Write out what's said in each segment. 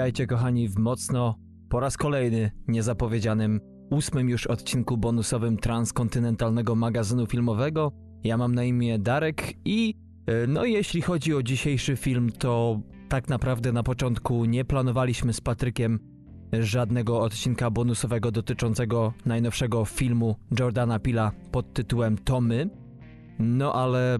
Witajcie kochani w mocno po raz kolejny niezapowiedzianym ósmym już odcinku bonusowym transkontynentalnego magazynu filmowego. Ja mam na imię Darek i e, no jeśli chodzi o dzisiejszy film, to tak naprawdę na początku nie planowaliśmy z Patrykiem żadnego odcinka bonusowego dotyczącego najnowszego filmu Jordana Pila pod tytułem Tomy. No ale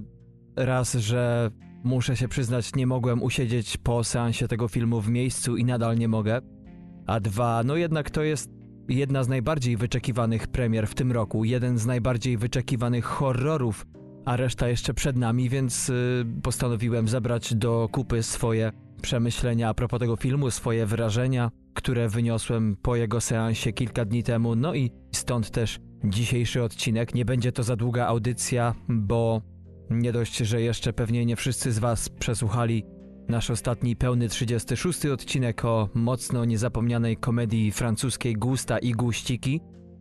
raz, że muszę się przyznać, nie mogłem usiedzieć po seansie tego filmu w miejscu i nadal nie mogę. A dwa, no jednak to jest jedna z najbardziej wyczekiwanych premier w tym roku, jeden z najbardziej wyczekiwanych horrorów, a reszta jeszcze przed nami, więc yy, postanowiłem zebrać do kupy swoje przemyślenia a propos tego filmu, swoje wrażenia, które wyniosłem po jego seansie kilka dni temu, no i stąd też dzisiejszy odcinek. Nie będzie to za długa audycja, bo nie dość, że jeszcze pewnie nie wszyscy z Was przesłuchali nasz ostatni pełny 36 odcinek o mocno niezapomnianej komedii francuskiej Gusta i Guściki,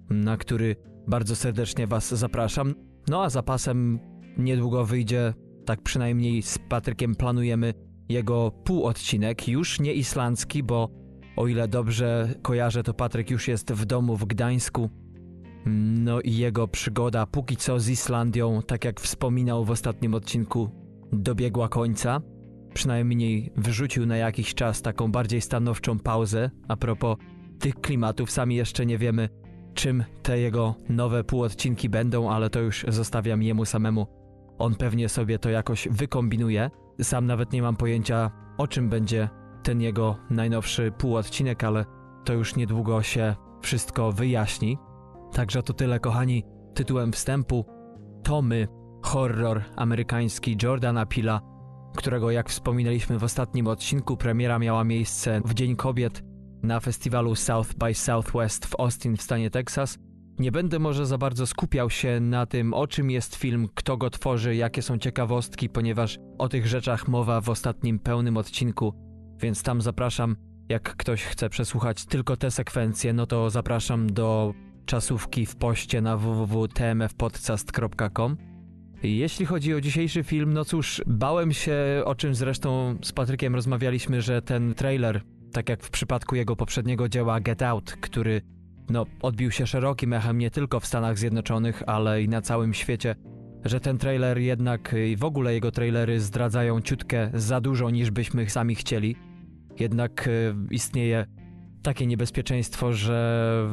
na który bardzo serdecznie Was zapraszam. No a zapasem niedługo wyjdzie, tak przynajmniej z Patrykiem planujemy, jego półodcinek, już nie islandzki, bo o ile dobrze kojarzę, to Patryk już jest w domu w Gdańsku. No i jego przygoda póki co z Islandią, tak jak wspominał w ostatnim odcinku, dobiegła końca. Przynajmniej wyrzucił na jakiś czas taką bardziej stanowczą pauzę. A propos tych klimatów, sami jeszcze nie wiemy, czym te jego nowe półodcinki będą, ale to już zostawiam jemu samemu. On pewnie sobie to jakoś wykombinuje. Sam nawet nie mam pojęcia, o czym będzie ten jego najnowszy półodcinek, ale to już niedługo się wszystko wyjaśni. Także to tyle, kochani, tytułem wstępu. Tomy, horror amerykański Jordana Pila, którego, jak wspominaliśmy w ostatnim odcinku, premiera miała miejsce w Dzień Kobiet na festiwalu South by Southwest w Austin w stanie Texas. Nie będę może za bardzo skupiał się na tym, o czym jest film, kto go tworzy, jakie są ciekawostki, ponieważ o tych rzeczach mowa w ostatnim pełnym odcinku, więc tam zapraszam. Jak ktoś chce przesłuchać tylko te sekwencje, no to zapraszam do czasówki w poście na www.tmfpodcast.com. Jeśli chodzi o dzisiejszy film, no cóż, bałem się, o czym zresztą z Patrykiem rozmawialiśmy, że ten trailer, tak jak w przypadku jego poprzedniego dzieła Get Out, który no, odbił się szerokim echem nie tylko w Stanach Zjednoczonych, ale i na całym świecie, że ten trailer jednak i w ogóle jego trailery zdradzają ciutkę za dużo niż byśmy sami chcieli. Jednak y, istnieje takie niebezpieczeństwo, że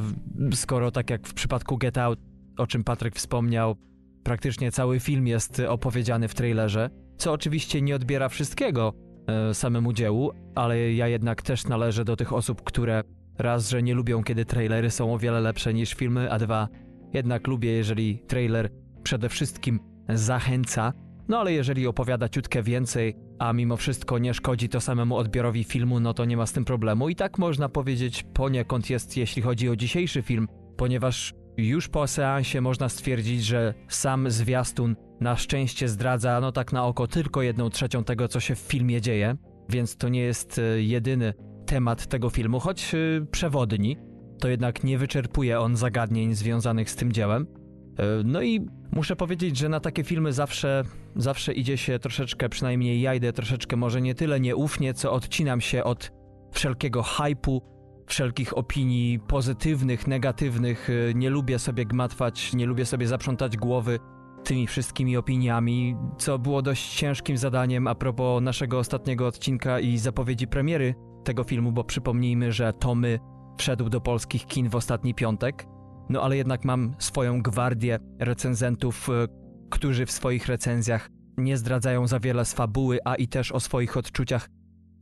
skoro tak jak w przypadku Get Out, o czym Patryk wspomniał, praktycznie cały film jest opowiedziany w trailerze, co oczywiście nie odbiera wszystkiego e, samemu dziełu, ale ja jednak też należę do tych osób, które raz, że nie lubią, kiedy trailery są o wiele lepsze niż filmy, a dwa, jednak lubię, jeżeli trailer przede wszystkim zachęca, no ale jeżeli opowiada ciutkę więcej, a mimo wszystko nie szkodzi to samemu odbiorowi filmu, no to nie ma z tym problemu. I tak można powiedzieć poniekąd jest, jeśli chodzi o dzisiejszy film, ponieważ już po seansie można stwierdzić, że sam zwiastun na szczęście zdradza, no tak na oko, tylko jedną trzecią tego, co się w filmie dzieje, więc to nie jest e, jedyny temat tego filmu, choć e, przewodni, to jednak nie wyczerpuje on zagadnień związanych z tym dziełem. E, no i muszę powiedzieć, że na takie filmy zawsze, zawsze idzie się troszeczkę, przynajmniej ja idę troszeczkę może nie tyle nieufnie, co odcinam się od wszelkiego hypu, wszelkich opinii pozytywnych, negatywnych. E, nie lubię sobie gmatwać, nie lubię sobie zaprzątać głowy tymi wszystkimi opiniami, co było dość ciężkim zadaniem a propos naszego ostatniego odcinka i zapowiedzi premiery tego filmu, bo przypomnijmy, że Tomy wszedł do polskich kin w ostatni piątek. No ale jednak mam swoją gwardię recenzentów, e, którzy w swoich recenzjach nie zdradzają za wiele z fabuły, a i też o swoich odczuciach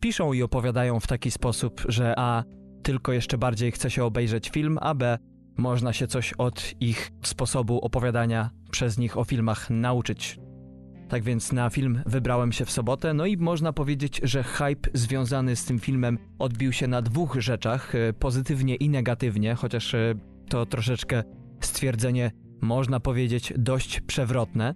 piszą i opowiadają w taki sposób, że a tylko jeszcze bardziej chce się obejrzeć film, a b można się coś od ich sposobu opowiadania przez nich o filmach nauczyć. Tak więc na film wybrałem się w sobotę, no i można powiedzieć, że hype związany z tym filmem odbił się na dwóch rzeczach, e, pozytywnie i negatywnie, chociaż e, to troszeczkę stwierdzenie, można powiedzieć, dość przewrotne,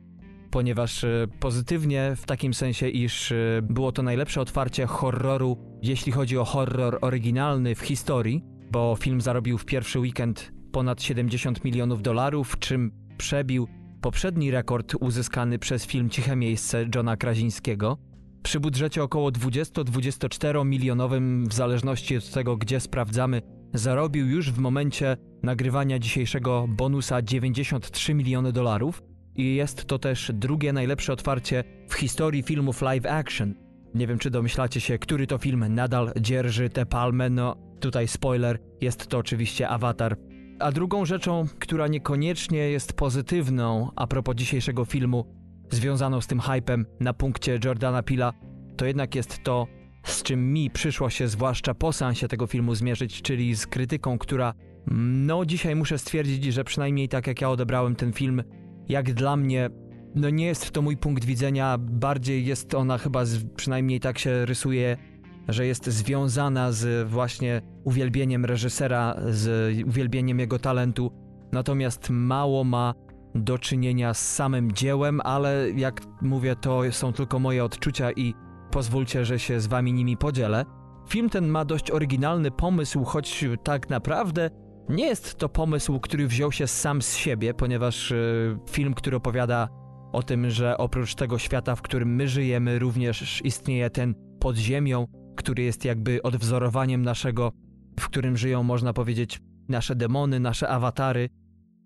ponieważ e, pozytywnie w takim sensie, iż e, było to najlepsze otwarcie horroru, jeśli chodzi o horror oryginalny w historii, bo film zarobił w pierwszy weekend ponad 70 milionów dolarów, czym przebił poprzedni rekord uzyskany przez film Ciche Miejsce Johna Krazińskiego. Przy budżecie około 20-24 milionowym, w zależności od tego, gdzie sprawdzamy, zarobił już w momencie nagrywania dzisiejszego bonusa 93 miliony dolarów i jest to też drugie najlepsze otwarcie w historii filmów live action. Nie wiem, czy domyślacie się, który to film nadal dzierży tę palmę, no tutaj spoiler, jest to oczywiście Avatar. A drugą rzeczą, która niekoniecznie jest pozytywną a propos dzisiejszego filmu, związaną z tym hypem na punkcie Jordana Pila, to jednak jest to, z czym mi przyszło się zwłaszcza po seansie tego filmu zmierzyć, czyli z krytyką, która no dzisiaj muszę stwierdzić, że przynajmniej tak jak ja odebrałem ten film, jak dla mnie, no nie jest to mój punkt widzenia, bardziej jest ona chyba, przynajmniej tak się rysuje, że jest związana z właśnie uwielbieniem reżysera, z uwielbieniem jego talentu, natomiast mało ma do czynienia z samym dziełem, ale jak mówię, to są tylko moje odczucia i pozwólcie, że się z wami nimi podzielę. Film ten ma dość oryginalny pomysł, choć tak naprawdę nie jest to pomysł, który wziął się sam z siebie, ponieważ y, film, który opowiada o tym, że oprócz tego świata, w którym my żyjemy, również istnieje ten pod ziemią, który jest jakby odwzorowaniem naszego, w którym żyją, można powiedzieć, nasze demony, nasze awatary,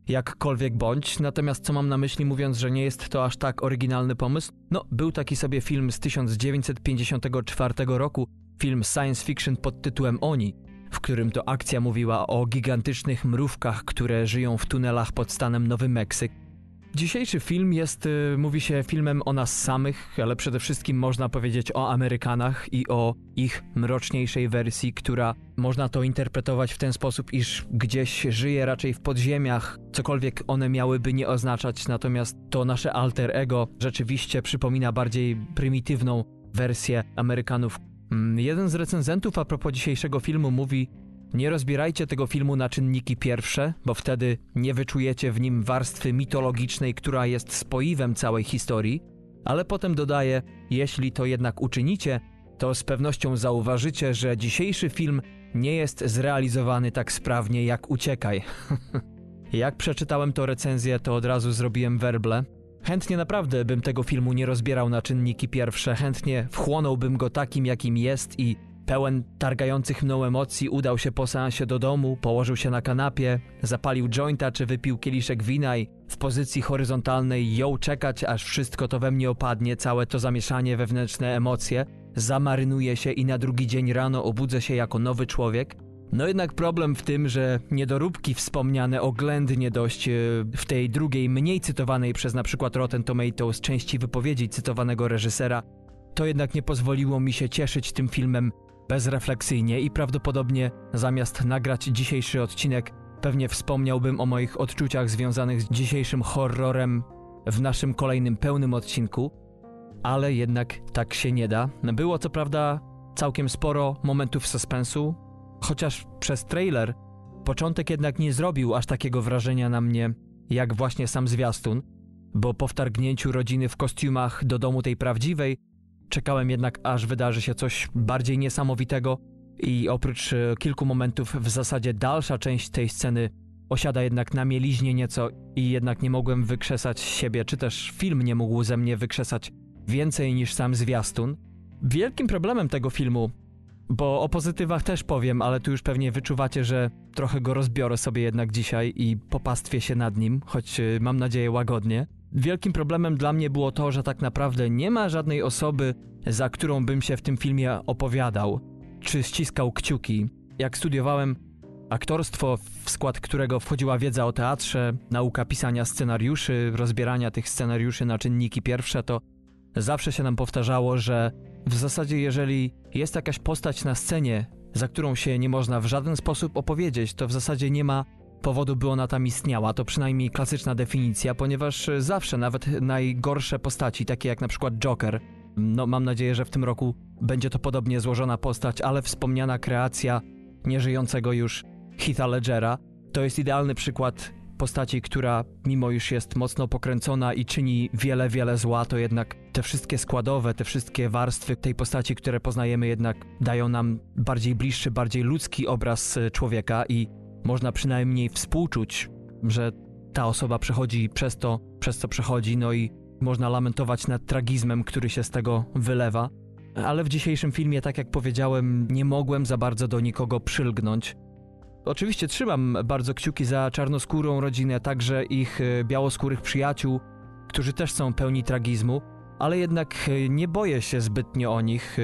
jakkolwiek bądź. Natomiast co mam na myśli mówiąc, że nie jest to aż tak oryginalny pomysł? No, był taki sobie film z 1954 roku, film science fiction pod tytułem Oni, w którym to akcja mówiła o gigantycznych mrówkach, które żyją w tunelach pod stanem Nowy Meksyk. Dzisiejszy film jest, y, mówi się, filmem o nas samych, ale przede wszystkim można powiedzieć o Amerykanach i o ich mroczniejszej wersji, która można to interpretować w ten sposób, iż gdzieś żyje raczej w podziemiach, cokolwiek one miałyby nie oznaczać, natomiast to nasze alter ego rzeczywiście przypomina bardziej prymitywną wersję Amerykanów. Mm, jeden z recenzentów a propos dzisiejszego filmu mówi, nie rozbierajcie tego filmu na czynniki pierwsze, bo wtedy nie wyczujecie w nim warstwy mitologicznej, która jest spoiwem całej historii, ale potem dodaje: Jeśli to jednak uczynicie, to z pewnością zauważycie, że dzisiejszy film nie jest zrealizowany tak sprawnie jak Uciekaj. jak przeczytałem to recenzję, to od razu zrobiłem werble. Chętnie naprawdę bym tego filmu nie rozbierał na czynniki pierwsze, chętnie wchłonąłbym go takim, jakim jest i Pełen targających mną emocji udał się po seansie do domu, położył się na kanapie, zapalił jointa czy wypił kieliszek wina i w pozycji horyzontalnej jął czekać, aż wszystko to we mnie opadnie, całe to zamieszanie, wewnętrzne emocje, zamarynuje się i na drugi dzień rano obudzę się jako nowy człowiek. No jednak problem w tym, że niedoróbki wspomniane oględnie dość e, w tej drugiej, mniej cytowanej przez na przykład Rotten Tomatoes części wypowiedzi cytowanego reżysera, to jednak nie pozwoliło mi się cieszyć tym filmem bezrefleksyjnie i prawdopodobnie zamiast nagrać dzisiejszy odcinek, pewnie wspomniałbym o moich odczuciach związanych z dzisiejszym horrorem w naszym kolejnym pełnym odcinku, ale jednak tak się nie da. Było co prawda całkiem sporo momentów suspensu, chociaż przez trailer początek jednak nie zrobił aż takiego wrażenia na mnie, jak właśnie sam zwiastun, bo po wtargnięciu rodziny w kostiumach do domu tej prawdziwej Czekałem jednak, aż wydarzy się coś bardziej niesamowitego i oprócz e, kilku momentów w zasadzie dalsza część tej sceny osiada jednak na mieliźnie nieco i jednak nie mogłem wykrzesać siebie, czy też film nie mógł ze mnie wykrzesać więcej niż sam zwiastun. Wielkim problemem tego filmu, bo o pozytywach też powiem, ale tu już pewnie wyczuwacie, że trochę go rozbiorę sobie jednak dzisiaj i popastwię się nad nim, choć e, mam nadzieję łagodnie. Wielkim problemem dla mnie było to, że tak naprawdę nie ma żadnej osoby, za którą bym się w tym filmie opowiadał, czy ściskał kciuki. Jak studiowałem aktorstwo, w skład którego wchodziła wiedza o teatrze, nauka pisania scenariuszy, rozbierania tych scenariuszy na czynniki pierwsze, to zawsze się nam powtarzało, że w zasadzie jeżeli jest jakaś postać na scenie, za którą się nie można w żaden sposób opowiedzieć, to w zasadzie nie ma powodu, by ona tam istniała. To przynajmniej klasyczna definicja, ponieważ zawsze, nawet najgorsze postaci, takie jak na przykład Joker, no mam nadzieję, że w tym roku będzie to podobnie złożona postać, ale wspomniana kreacja nieżyjącego już Heatha Ledgera to jest idealny przykład postaci, która mimo już jest mocno pokręcona i czyni wiele, wiele zła, to jednak te wszystkie składowe, te wszystkie warstwy tej postaci, które poznajemy jednak dają nam bardziej bliższy, bardziej ludzki obraz człowieka i można przynajmniej współczuć, że ta osoba przechodzi przez to, przez co przechodzi, no i można lamentować nad tragizmem, który się z tego wylewa. ale w dzisiejszym filmie, tak jak powiedziałem, nie mogłem za bardzo do nikogo przylgnąć. Oczywiście trzymam bardzo kciuki za czarnoskórą rodzinę, także ich e, białoskórych przyjaciół, którzy też są pełni tragizmu, ale jednak e, nie boję się zbytnio o nich. E,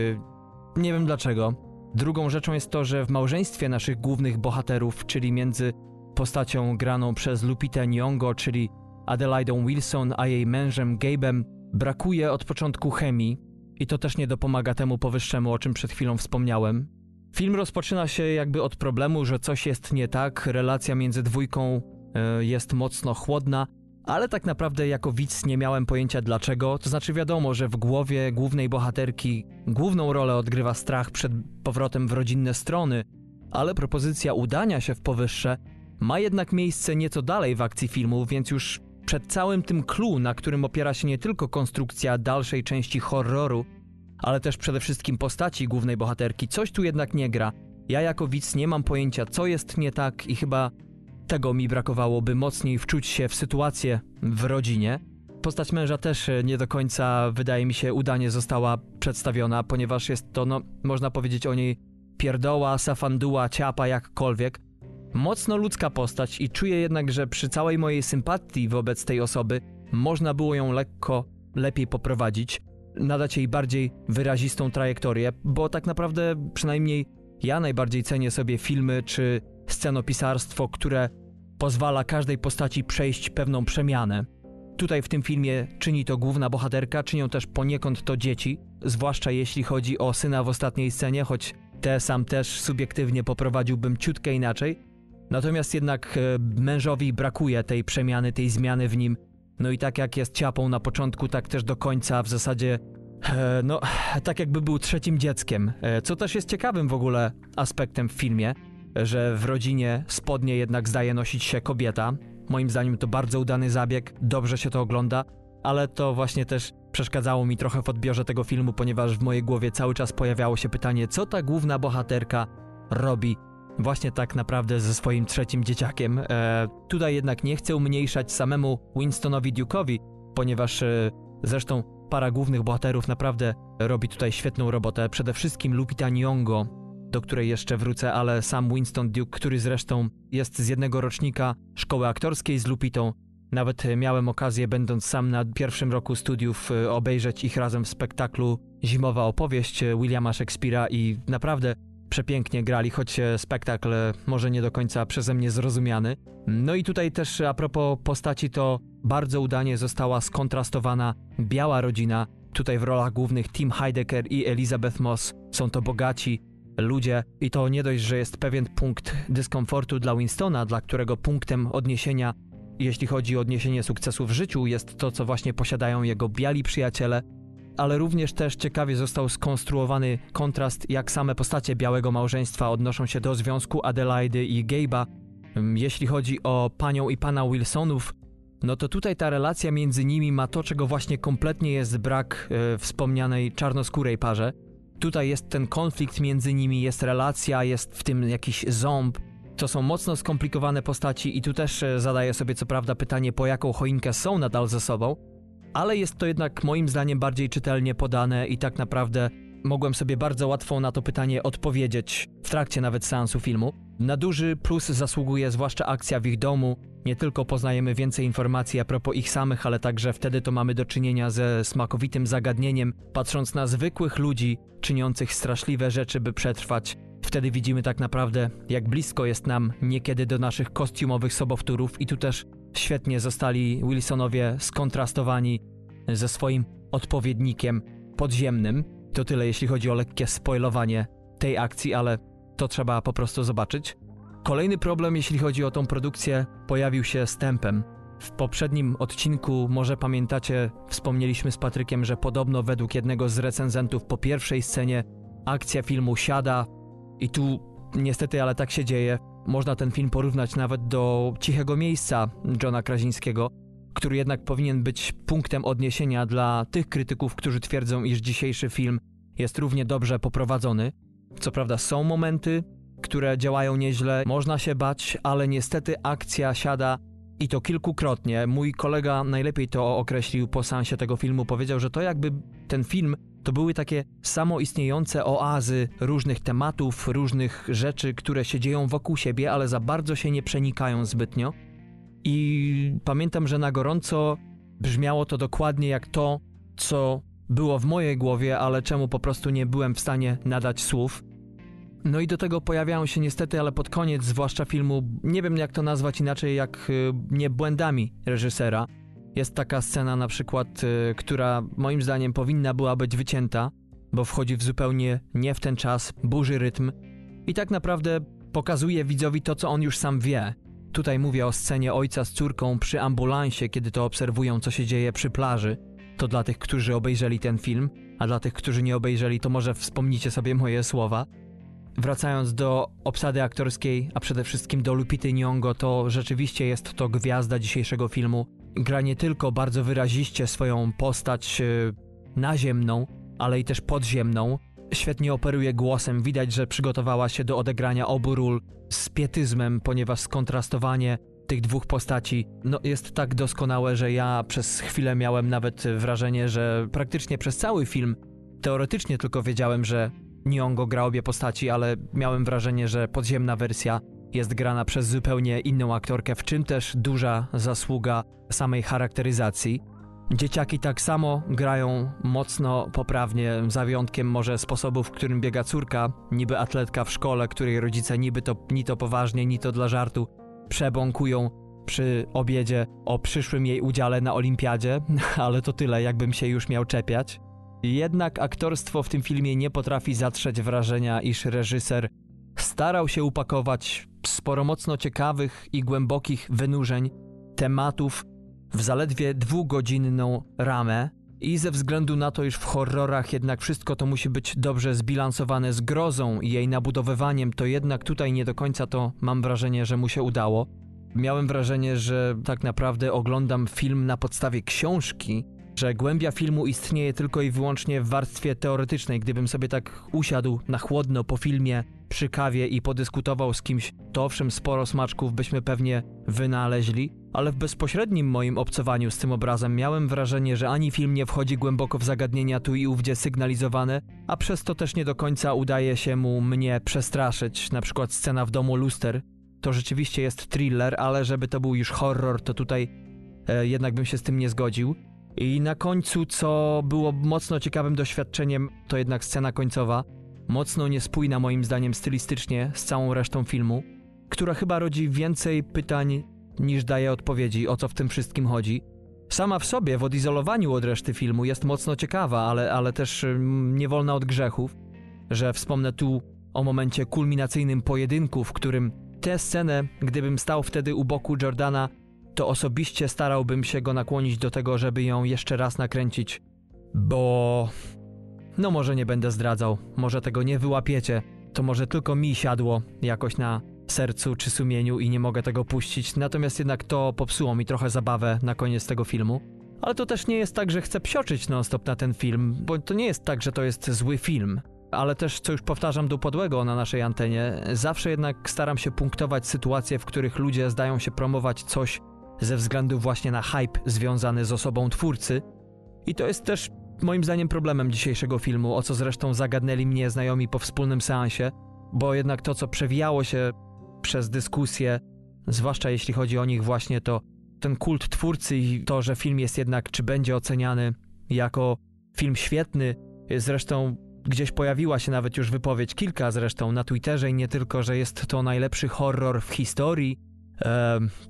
nie wiem dlaczego. Drugą rzeczą jest to, że w małżeństwie naszych głównych bohaterów, czyli między postacią graną przez Lupita Nyong'o, czyli Adelaidą Wilson, a jej mężem Gabe'em, brakuje od początku chemii i to też nie dopomaga temu powyższemu, o czym przed chwilą wspomniałem. Film rozpoczyna się jakby od problemu, że coś jest nie tak, relacja między dwójką y, jest mocno chłodna, ale tak naprawdę jako widz nie miałem pojęcia dlaczego. To znaczy wiadomo, że w głowie głównej bohaterki główną rolę odgrywa strach przed powrotem w rodzinne strony, ale propozycja udania się w powyższe ma jednak miejsce nieco dalej w akcji filmu, więc już przed całym tym clue, na którym opiera się nie tylko konstrukcja dalszej części horroru, ale też przede wszystkim postaci głównej bohaterki, coś tu jednak nie gra. Ja jako widz nie mam pojęcia, co jest nie tak i chyba tego mi brakowało, by mocniej wczuć się w sytuację w rodzinie. Postać męża też e, nie do końca, wydaje mi się, udanie została przedstawiona, ponieważ jest to, no, można powiedzieć o niej pierdoła, safanduła, ciapa, jakkolwiek. Mocno ludzka postać i czuję jednak, że przy całej mojej sympatii wobec tej osoby można było ją lekko lepiej poprowadzić, nadać jej bardziej wyrazistą trajektorię, bo tak naprawdę przynajmniej ja najbardziej cenię sobie filmy czy scenopisarstwo, które pozwala każdej postaci przejść pewną przemianę. Tutaj w tym filmie czyni to główna bohaterka, czynią też poniekąd to dzieci, zwłaszcza jeśli chodzi o syna w ostatniej scenie, choć te sam też subiektywnie poprowadziłbym ciutkę inaczej. Natomiast jednak e, mężowi brakuje tej przemiany, tej zmiany w nim. No i tak jak jest ciapą na początku, tak też do końca w zasadzie e, no, tak jakby był trzecim dzieckiem, e, co też jest ciekawym w ogóle aspektem w filmie że w rodzinie spodnie jednak zdaje nosić się kobieta. Moim zdaniem to bardzo udany zabieg, dobrze się to ogląda, ale to właśnie też przeszkadzało mi trochę w odbiorze tego filmu, ponieważ w mojej głowie cały czas pojawiało się pytanie, co ta główna bohaterka robi właśnie tak naprawdę ze swoim trzecim dzieciakiem. E, tutaj jednak nie chcę umniejszać samemu Winstonowi Duke'owi, ponieważ e, zresztą para głównych bohaterów naprawdę robi tutaj świetną robotę. Przede wszystkim Lupita Nyong'o do której jeszcze wrócę, ale sam Winston Duke, który zresztą jest z jednego rocznika szkoły aktorskiej z Lupitą, nawet miałem okazję, będąc sam na pierwszym roku studiów, e, obejrzeć ich razem w spektaklu Zimowa opowieść Williama Shakespeare'a i naprawdę przepięknie grali, choć e, spektakl może nie do końca przeze mnie zrozumiany. No i tutaj też a propos postaci, to bardzo udanie została skontrastowana biała rodzina. Tutaj w rolach głównych Tim Heidecker i Elizabeth Moss są to bogaci, ludzie i to nie dość, że jest pewien punkt dyskomfortu dla Winstona, dla którego punktem odniesienia, jeśli chodzi o odniesienie sukcesu w życiu, jest to, co właśnie posiadają jego biali przyjaciele, ale również też ciekawie został skonstruowany kontrast, jak same postacie białego małżeństwa odnoszą się do związku Adelaidy i Gabe'a. Jeśli chodzi o panią i pana Wilsonów, no to tutaj ta relacja między nimi ma to, czego właśnie kompletnie jest brak e, wspomnianej czarnoskórej parze. Tutaj jest ten konflikt między nimi, jest relacja, jest w tym jakiś ząb. To są mocno skomplikowane postaci i tu też e, zadaję sobie co prawda pytanie, po jaką choinkę są nadal ze sobą, ale jest to jednak moim zdaniem bardziej czytelnie podane i tak naprawdę mogłem sobie bardzo łatwo na to pytanie odpowiedzieć w trakcie nawet seansu filmu. Na duży plus zasługuje zwłaszcza akcja w ich domu. Nie tylko poznajemy więcej informacji a propos ich samych, ale także wtedy to mamy do czynienia ze smakowitym zagadnieniem, patrząc na zwykłych ludzi czyniących straszliwe rzeczy, by przetrwać. Wtedy widzimy tak naprawdę, jak blisko jest nam niekiedy do naszych kostiumowych sobowtórów i tu też świetnie zostali Wilsonowie skontrastowani ze swoim odpowiednikiem podziemnym. To tyle jeśli chodzi o lekkie spoilowanie tej akcji, ale to trzeba po prostu zobaczyć. Kolejny problem, jeśli chodzi o tą produkcję, pojawił się z tempem. W poprzednim odcinku, może pamiętacie, wspomnieliśmy z Patrykiem, że podobno według jednego z recenzentów po pierwszej scenie akcja filmu siada i tu niestety, ale tak się dzieje. Można ten film porównać nawet do Cichego Miejsca Johna Krazińskiego, który jednak powinien być punktem odniesienia dla tych krytyków, którzy twierdzą, iż dzisiejszy film jest równie dobrze poprowadzony. Co prawda są momenty, które działają nieźle, można się bać, ale niestety akcja siada i to kilkukrotnie. Mój kolega najlepiej to określił po seansie tego filmu. Powiedział, że to jakby ten film To były takie samoistniejące oazy różnych tematów, różnych rzeczy, które się dzieją wokół siebie, ale za bardzo się nie przenikają zbytnio. I pamiętam, że na gorąco brzmiało to dokładnie jak to, co było w mojej głowie, ale czemu po prostu nie byłem w stanie nadać słów. No i do tego pojawiają się niestety, ale pod koniec, zwłaszcza filmu, nie wiem jak to nazwać inaczej, jak y, nie błędami reżysera. Jest taka scena na przykład, y, która moim zdaniem powinna była być wycięta, bo wchodzi w zupełnie nie w ten czas, burzy rytm i tak naprawdę pokazuje widzowi to, co on już sam wie. Tutaj mówię o scenie ojca z córką przy ambulansie, kiedy to obserwują, co się dzieje przy plaży. To dla tych, którzy obejrzeli ten film, a dla tych, którzy nie obejrzeli, to może wspomnicie sobie moje słowa. Wracając do obsady aktorskiej, a przede wszystkim do Lupity Nyong'o, to rzeczywiście jest to gwiazda dzisiejszego filmu. Gra nie tylko bardzo wyraziście swoją postać e, naziemną, ale i też podziemną. Świetnie operuje głosem, widać, że przygotowała się do odegrania obu ról z pietyzmem, ponieważ skontrastowanie tych dwóch postaci no, jest tak doskonałe, że ja przez chwilę miałem nawet wrażenie, że praktycznie przez cały film teoretycznie tylko wiedziałem, że Nyong'o gra obie postaci, ale miałem wrażenie, że podziemna wersja jest grana przez zupełnie inną aktorkę, w czym też duża zasługa samej charakteryzacji. Dzieciaki tak samo grają mocno poprawnie, za wyjątkiem może sposobu, w którym biega córka, niby atletka w szkole, której rodzice niby to ni to poważnie, ni to dla żartu przebąkują przy obiedzie o przyszłym jej udziale na olimpiadzie, ale to tyle, jakbym się już miał czepiać. Jednak aktorstwo w tym filmie nie potrafi zatrzeć wrażenia, iż reżyser starał się upakować sporo mocno ciekawych i głębokich wynurzeń, tematów w zaledwie dwugodzinną ramę. I ze względu na to, iż w horrorach jednak wszystko to musi być dobrze zbilansowane z grozą i jej nabudowywaniem, to jednak tutaj nie do końca to mam wrażenie, że mu się udało. Miałem wrażenie, że tak naprawdę oglądam film na podstawie książki, że głębia filmu istnieje tylko i wyłącznie w warstwie teoretycznej. Gdybym sobie tak usiadł na chłodno po filmie, przy kawie i podyskutował z kimś, to owszem sporo smaczków byśmy pewnie wynaleźli, ale w bezpośrednim moim obcowaniu z tym obrazem miałem wrażenie, że ani film nie wchodzi głęboko w zagadnienia tu i ówdzie sygnalizowane, a przez to też nie do końca udaje się mu mnie przestraszyć, na przykład scena w domu luster. To rzeczywiście jest thriller, ale żeby to był już horror, to tutaj e, jednak bym się z tym nie zgodził. I na końcu, co było mocno ciekawym doświadczeniem, to jednak scena końcowa, mocno niespójna moim zdaniem stylistycznie z całą resztą filmu, która chyba rodzi więcej pytań niż daje odpowiedzi, o co w tym wszystkim chodzi. Sama w sobie, w odizolowaniu od reszty filmu, jest mocno ciekawa, ale, ale też mm, nie wolna od grzechów, że wspomnę tu o momencie kulminacyjnym pojedynku, w którym tę scenę, gdybym stał wtedy u boku Jordana, to osobiście starałbym się go nakłonić do tego, żeby ją jeszcze raz nakręcić, bo. No, może nie będę zdradzał, może tego nie wyłapiecie, to może tylko mi siadło jakoś na sercu czy sumieniu i nie mogę tego puścić, natomiast jednak to popsuło mi trochę zabawę na koniec tego filmu. Ale to też nie jest tak, że chcę psioczyć non-stop na ten film, bo to nie jest tak, że to jest zły film. Ale też, co już powtarzam do podłego na naszej antenie, zawsze jednak staram się punktować sytuacje, w których ludzie zdają się promować coś ze względu właśnie na hype związany z osobą twórcy. I to jest też moim zdaniem problemem dzisiejszego filmu, o co zresztą zagadnęli mnie znajomi po wspólnym seansie, bo jednak to, co przewijało się przez dyskusję, zwłaszcza jeśli chodzi o nich właśnie, to ten kult twórcy i to, że film jest jednak, czy będzie oceniany jako film świetny. Zresztą gdzieś pojawiła się nawet już wypowiedź, kilka zresztą na Twitterze i nie tylko, że jest to najlepszy horror w historii.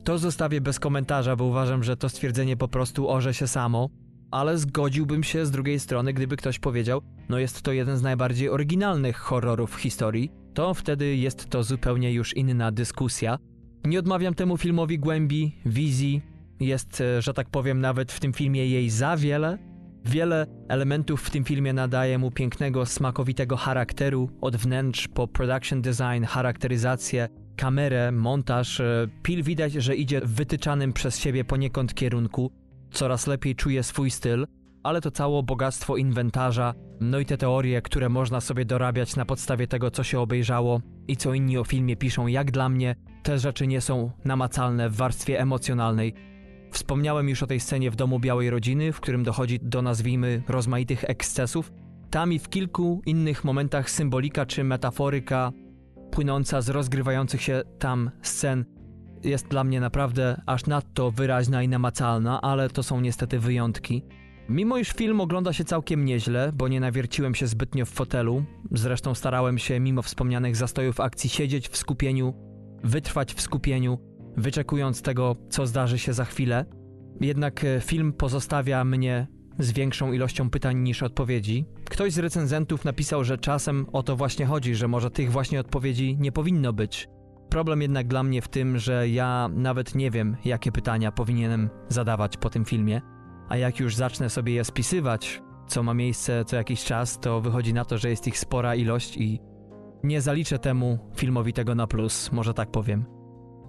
To zostawię bez komentarza, bo uważam, że to stwierdzenie po prostu orze się samo. Ale zgodziłbym się z drugiej strony, gdyby ktoś powiedział, no jest to jeden z najbardziej oryginalnych horrorów w historii to wtedy jest to zupełnie już inna dyskusja. Nie odmawiam temu filmowi głębi, wizji. Jest, e, że tak powiem, nawet w tym filmie jej za wiele. Wiele elementów w tym filmie nadaje mu pięknego, smakowitego charakteru, od wnętrz po production design, charakteryzację, kamerę, montaż. E, Pil widać, że idzie w wytyczanym przez siebie poniekąd kierunku. Coraz lepiej czuje swój styl, ale to całe bogactwo inwentarza, no i te teorie, które można sobie dorabiać na podstawie tego, co się obejrzało i co inni o filmie piszą, jak dla mnie, te rzeczy nie są namacalne w warstwie emocjonalnej. Wspomniałem już o tej scenie w domu Białej Rodziny, w którym dochodzi do nazwijmy rozmaitych ekscesów, tam i w kilku innych momentach symbolika czy metaforyka płynąca z rozgrywających się tam scen jest dla mnie naprawdę aż nadto wyraźna i namacalna, ale to są niestety wyjątki. Mimo iż film ogląda się całkiem nieźle, bo nie nawierciłem się zbytnio w fotelu, zresztą starałem się mimo wspomnianych zastojów akcji siedzieć w skupieniu, wytrwać w skupieniu, wyczekując tego, co zdarzy się za chwilę. Jednak e, film pozostawia mnie z większą ilością pytań niż odpowiedzi. Ktoś z recenzentów napisał, że czasem o to właśnie chodzi, że może tych właśnie odpowiedzi nie powinno być. Problem jednak dla mnie w tym, że ja nawet nie wiem, jakie pytania powinienem zadawać po tym filmie, a jak już zacznę sobie je spisywać, co ma miejsce co jakiś czas, to wychodzi na to, że jest ich spora ilość i nie zaliczę temu filmowi tego na plus, może tak powiem.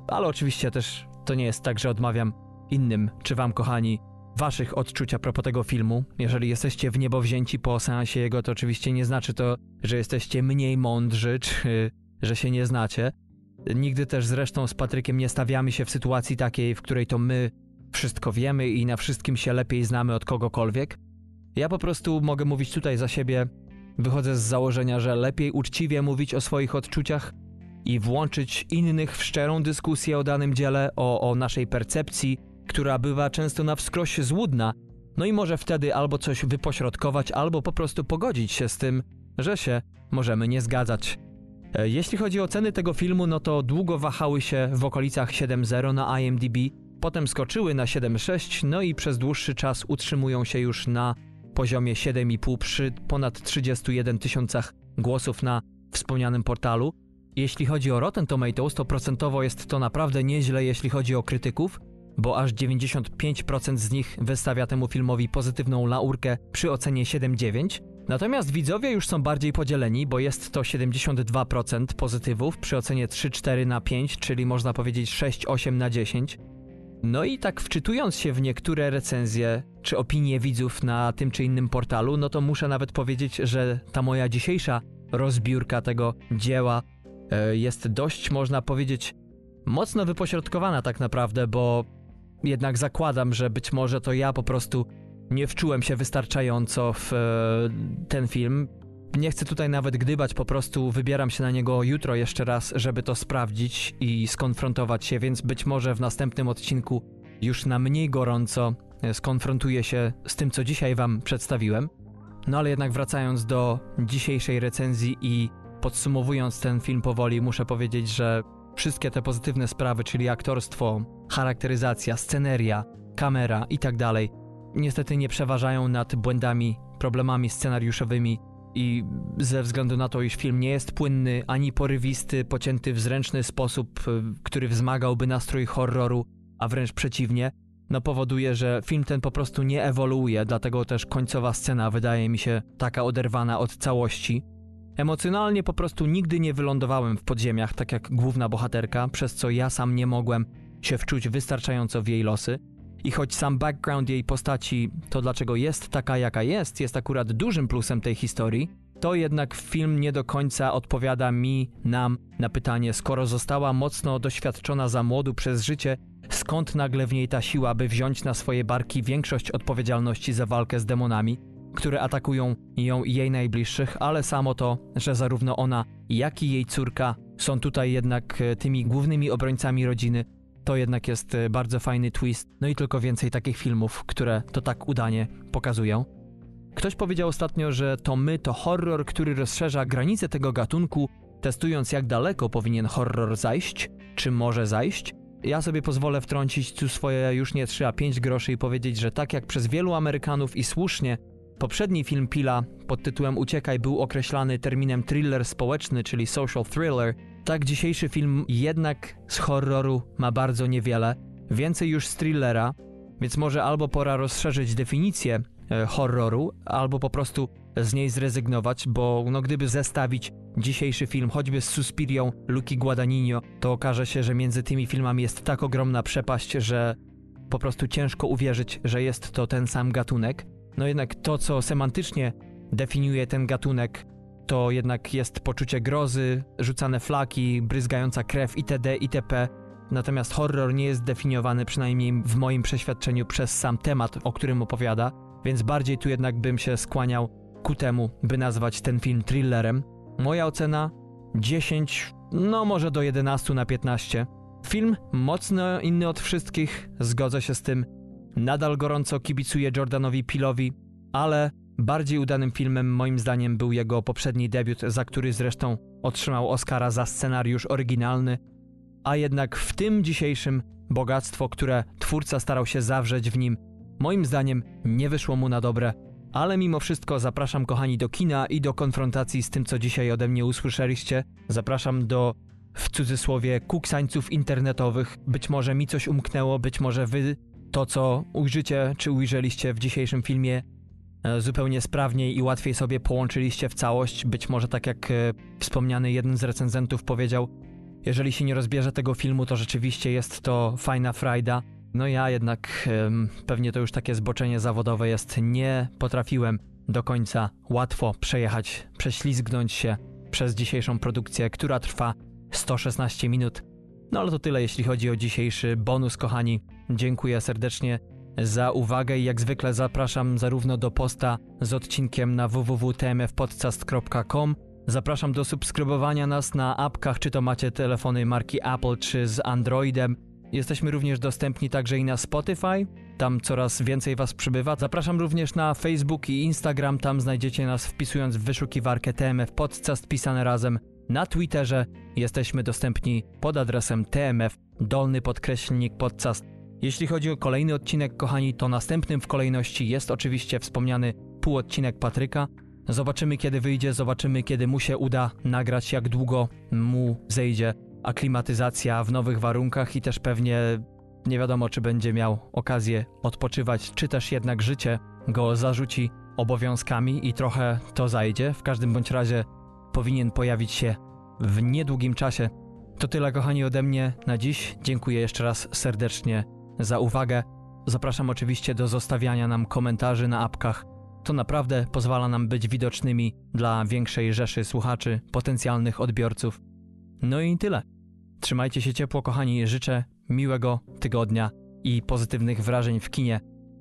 Ale oczywiście też to nie jest tak, że odmawiam innym, czy wam kochani, waszych odczuć a propos tego filmu. Jeżeli jesteście w niebo wzięci po seansie jego, to oczywiście nie znaczy to, że jesteście mniej mądrzy, czy że się nie znacie. Nigdy też zresztą z Patrykiem nie stawiamy się w sytuacji takiej, w której to my wszystko wiemy i na wszystkim się lepiej znamy od kogokolwiek. Ja po prostu mogę mówić tutaj za siebie. Wychodzę z założenia, że lepiej uczciwie mówić o swoich odczuciach i włączyć innych w szczerą dyskusję o danym dziele, o, o naszej percepcji, która bywa często na wskroś złudna. No i może wtedy albo coś wypośrodkować, albo po prostu pogodzić się z tym, że się możemy nie zgadzać. E, jeśli chodzi o ceny tego filmu, no to długo wahały się w okolicach 7.0 na IMDb, potem skoczyły na 7.6, no i przez dłuższy czas utrzymują się już na poziomie 7,5 przy ponad 31 tysiącach głosów na wspomnianym portalu. Jeśli chodzi o Rotten Tomatoes, to procentowo jest to naprawdę nieźle, jeśli chodzi o krytyków, bo aż 95% z nich wystawia temu filmowi pozytywną laurkę przy ocenie 7,9, Natomiast widzowie już są bardziej podzieleni, bo jest to 72% pozytywów przy ocenie 3,4 na 5, czyli można powiedzieć 6,8 na 10. No i tak wczytując się w niektóre recenzje czy opinie widzów na tym czy innym portalu, no to muszę nawet powiedzieć, że ta moja dzisiejsza rozbiórka tego dzieła e, jest dość, można powiedzieć, mocno wypośrodkowana tak naprawdę, bo jednak zakładam, że być może to ja po prostu nie wczułem się wystarczająco w e, ten film. Nie chcę tutaj nawet gdybać, po prostu wybieram się na niego jutro jeszcze raz, żeby to sprawdzić i skonfrontować się, więc być może w następnym odcinku już na mniej gorąco e, skonfrontuję się z tym, co dzisiaj Wam przedstawiłem. No ale jednak wracając do dzisiejszej recenzji i podsumowując ten film powoli, muszę powiedzieć, że wszystkie te pozytywne sprawy, czyli aktorstwo, charakteryzacja, sceneria, kamera i tak niestety nie przeważają nad błędami, problemami scenariuszowymi i ze względu na to, iż film nie jest płynny ani porywisty, pocięty w zręczny sposób, y, który wzmagałby nastrój horroru, a wręcz przeciwnie, no powoduje, że film ten po prostu nie ewoluuje, dlatego też końcowa scena wydaje mi się taka oderwana od całości. Emocjonalnie po prostu nigdy nie wylądowałem w podziemiach, tak jak główna bohaterka, przez co ja sam nie mogłem się wczuć wystarczająco w jej losy. I choć sam background jej postaci, to dlaczego jest taka jaka jest, jest akurat dużym plusem tej historii, to jednak film nie do końca odpowiada mi, nam na pytanie, skoro została mocno doświadczona za młodu przez życie, skąd nagle w niej ta siła, by wziąć na swoje barki większość odpowiedzialności za walkę z demonami, które atakują ją i jej najbliższych, ale samo to, że zarówno ona, jak i jej córka są tutaj jednak e, tymi głównymi obrońcami rodziny, to jednak jest e, bardzo fajny twist, no i tylko więcej takich filmów, które to tak udanie pokazują. Ktoś powiedział ostatnio, że to my to horror, który rozszerza granice tego gatunku, testując jak daleko powinien horror zajść, czy może zajść. Ja sobie pozwolę wtrącić tu swoje już nie 3 a 5 groszy i powiedzieć, że tak jak przez wielu Amerykanów i słusznie, poprzedni film Pila pod tytułem Uciekaj był określany terminem thriller społeczny, czyli social thriller, tak, dzisiejszy film jednak z horroru ma bardzo niewiele, więcej już z thrillera, więc może albo pora rozszerzyć definicję e, horroru, albo po prostu z niej zrezygnować, bo no, gdyby zestawić dzisiejszy film choćby z Suspirią Luki Guadagnino, to okaże się, że między tymi filmami jest tak ogromna przepaść, że po prostu ciężko uwierzyć, że jest to ten sam gatunek. No jednak to, co semantycznie definiuje ten gatunek, to jednak jest poczucie grozy, rzucane flaki, bryzgająca krew itd. itp. Natomiast horror nie jest definiowany, przynajmniej w moim przeświadczeniu, przez sam temat, o którym opowiada, więc bardziej tu jednak bym się skłaniał ku temu, by nazwać ten film thrillerem. Moja ocena 10, no może do 11 na 15. Film mocno inny od wszystkich, zgodzę się z tym. Nadal gorąco kibicuję Jordanowi Pilowi, ale bardziej udanym filmem moim zdaniem był jego poprzedni debiut, za który zresztą otrzymał Oscara za scenariusz oryginalny, a jednak w tym dzisiejszym bogactwo, które twórca starał się zawrzeć w nim, moim zdaniem nie wyszło mu na dobre, ale mimo wszystko zapraszam kochani do kina i do konfrontacji z tym, co dzisiaj ode mnie usłyszeliście. Zapraszam do w cudzysłowie kuksańców internetowych. Być może mi coś umknęło, być może wy to, co ujrzycie czy ujrzeliście w dzisiejszym filmie, e, zupełnie sprawniej i łatwiej sobie połączyliście w całość. Być może tak jak e, wspomniany jeden z recenzentów powiedział, jeżeli się nie rozbierze tego filmu, to rzeczywiście jest to fajna frajda. No ja jednak, pewnie to już takie zboczenie zawodowe jest, nie potrafiłem do końca łatwo przejechać, prześlizgnąć się przez dzisiejszą produkcję, która trwa 116 minut. No ale to tyle, jeśli chodzi o dzisiejszy bonus, kochani. Dziękuję serdecznie za uwagę i jak zwykle zapraszam zarówno do posta z odcinkiem na www.tmfpodcast.com Zapraszam do subskrybowania nas na apkach, czy to macie telefony marki Apple, czy z Androidem. Jesteśmy również dostępni także i na Spotify, tam coraz więcej Was przybywa. Zapraszam również na Facebook i Instagram, tam znajdziecie nas wpisując w wyszukiwarkę TMF Podcast pisane razem. Na Twitterze jesteśmy dostępni pod adresem TMF dolny podkreślnik podcast. Jeśli chodzi o kolejny odcinek, kochani, to następnym w kolejności jest oczywiście wspomniany półodcinek Patryka. Zobaczymy kiedy wyjdzie, zobaczymy kiedy mu się uda nagrać, jak długo mu zejdzie aklimatyzacja w nowych warunkach i też pewnie nie wiadomo, czy będzie miał okazję odpoczywać, czy też jednak życie go zarzuci obowiązkami i trochę to zajdzie. W każdym bądź razie powinien pojawić się w niedługim czasie. To tyle, kochani, ode mnie na dziś. Dziękuję jeszcze raz serdecznie za uwagę. Zapraszam oczywiście do zostawiania nam komentarzy na apkach. To naprawdę pozwala nam być widocznymi dla większej rzeszy słuchaczy, potencjalnych odbiorców. No i tyle. Trzymajcie się ciepło, kochani. Życzę miłego tygodnia i pozytywnych wrażeń w kinie.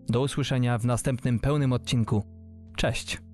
Do usłyszenia w następnym pełnym odcinku. Cześć!